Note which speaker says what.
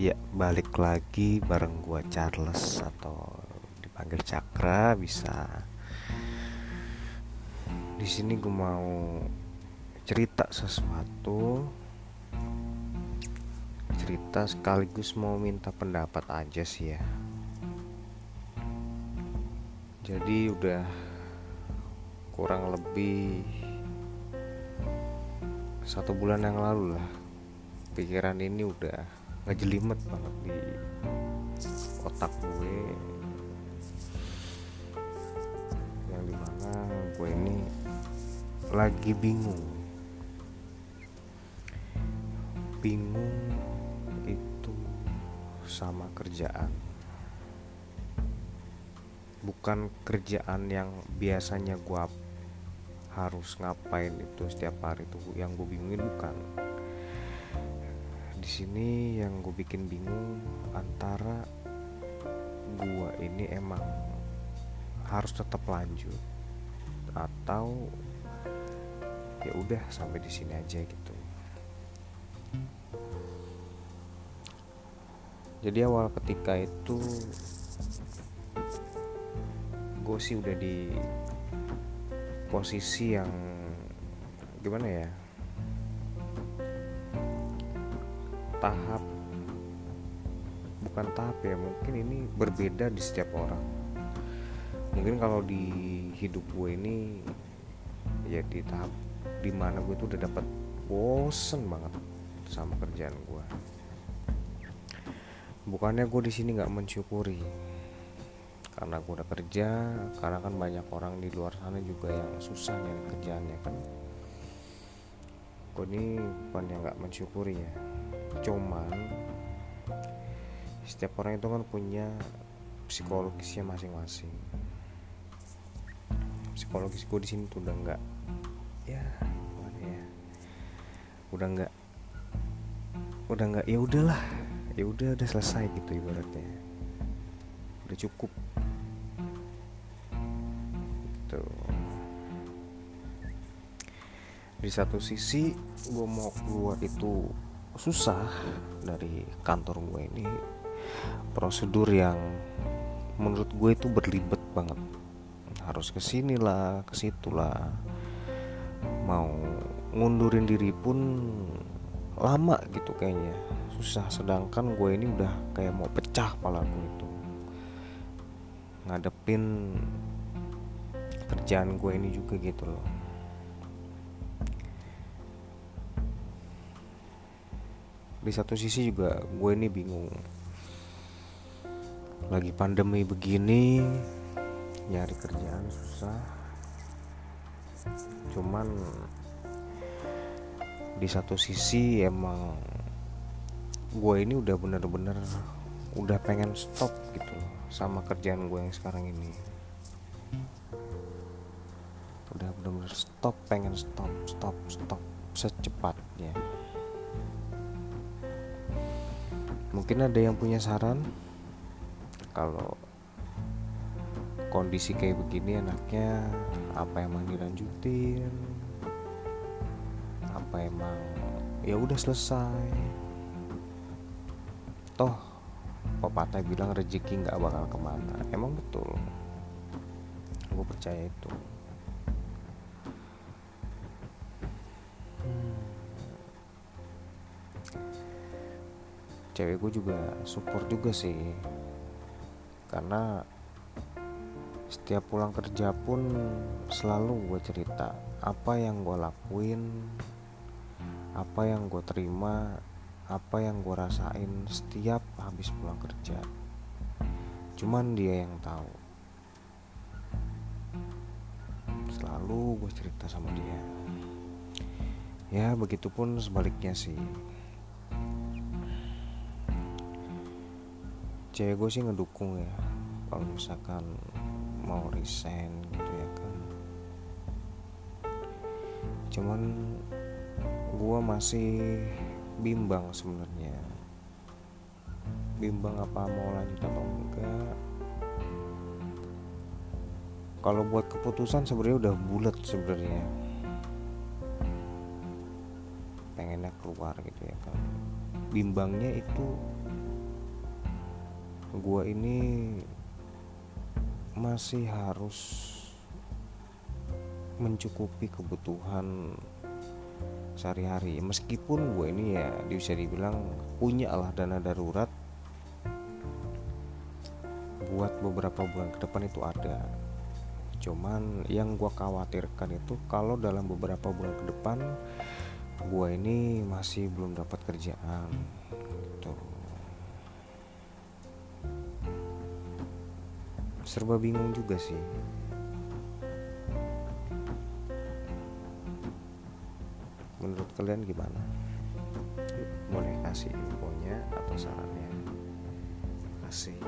Speaker 1: Ya, balik lagi bareng gua Charles atau dipanggil Cakra bisa. Di sini gue mau cerita sesuatu. Cerita sekaligus mau minta pendapat aja sih ya. Jadi udah kurang lebih satu bulan yang lalu lah pikiran ini udah ngejelimet banget di otak gue. Yang di mana gue ini lagi bingung. Bingung itu sama kerjaan. Bukan kerjaan yang biasanya gue harus ngapain itu setiap hari itu yang gue bingungin bukan di sini yang gue bikin bingung antara gue ini emang harus tetap lanjut atau ya udah sampai di sini aja gitu. Jadi awal ketika itu gue sih udah di posisi yang gimana ya tahap bukan tahap ya mungkin ini berbeda di setiap orang. Mungkin kalau di hidup gue ini ya di tahap di mana gue tuh udah dapat bosen banget sama kerjaan gue. Bukannya gue di sini nggak mensyukuri karena gue udah kerja karena kan banyak orang di luar sana juga yang susah nyari kerjaannya kan. Gue ini bukan yang nggak mensyukuri ya cuman setiap orang itu kan punya psikologisnya masing-masing. Psikologis gue di sini tuh udah nggak ya gimana ya udah nggak udah nggak ya udahlah ya udah udah selesai gitu ibaratnya. Udah cukup. Gitu. Di satu sisi gue mau keluar itu susah. Dari kantor gue ini prosedur yang menurut gue itu berlibet banget. Harus ke sini lah ke situ lah. Mau ngundurin diri pun lama gitu kayaknya. Susah. Sedangkan gue ini udah kayak mau pecah palaku itu. Ngadepin kerjaan gue ini juga gitu loh di satu sisi juga gue ini bingung. Lagi pandemi begini nyari kerjaan susah. Cuman di satu sisi emang gue ini udah bener-bener udah pengen stop gitu sama kerjaan gue yang sekarang ini. Udah bener-bener stop pengen stop stop stop secepatnya mungkin ada yang punya saran? Kalau kondisi kayak begini enaknya apa emang dilanjutin? Apa emang ya udah selesai. Toh pepatah bilang rezeki nggak bakal ke mana. Emang betul. Gue percaya itu cewek gue juga support juga sih. Karena setiap pulang kerja pun selalu gue cerita apa yang gue lakuin apa yang gue terima apa yang gue rasain setiap habis pulang kerja. Cuman dia yang tahu. Selalu gue cerita sama dia. Ya begitupun sebaliknya sih cewek gue sih ngedukung ya. Kalau misalkan mau resign gitu ya kan. Cuman gue masih bimbang sebenarnya. Bimbang apa mau lanjut atau enggak. Kalau buat keputusan sebenarnya udah bulat sebenarnya. Pengennya keluar gitu ya kan. Bimbangnya itu gua ini masih harus mencukupi kebutuhan sehari-hari. Meskipun gue ini ya bisa dibilang punya lah dana darurat buat beberapa bulan ke depan itu ada. Cuman yang gue khawatirkan itu kalau dalam beberapa bulan ke depan gue ini masih belum dapat kerjaan serba bingung juga sih. Menurut kalian gimana? Boleh kasih infonya atau sarannya? Kasih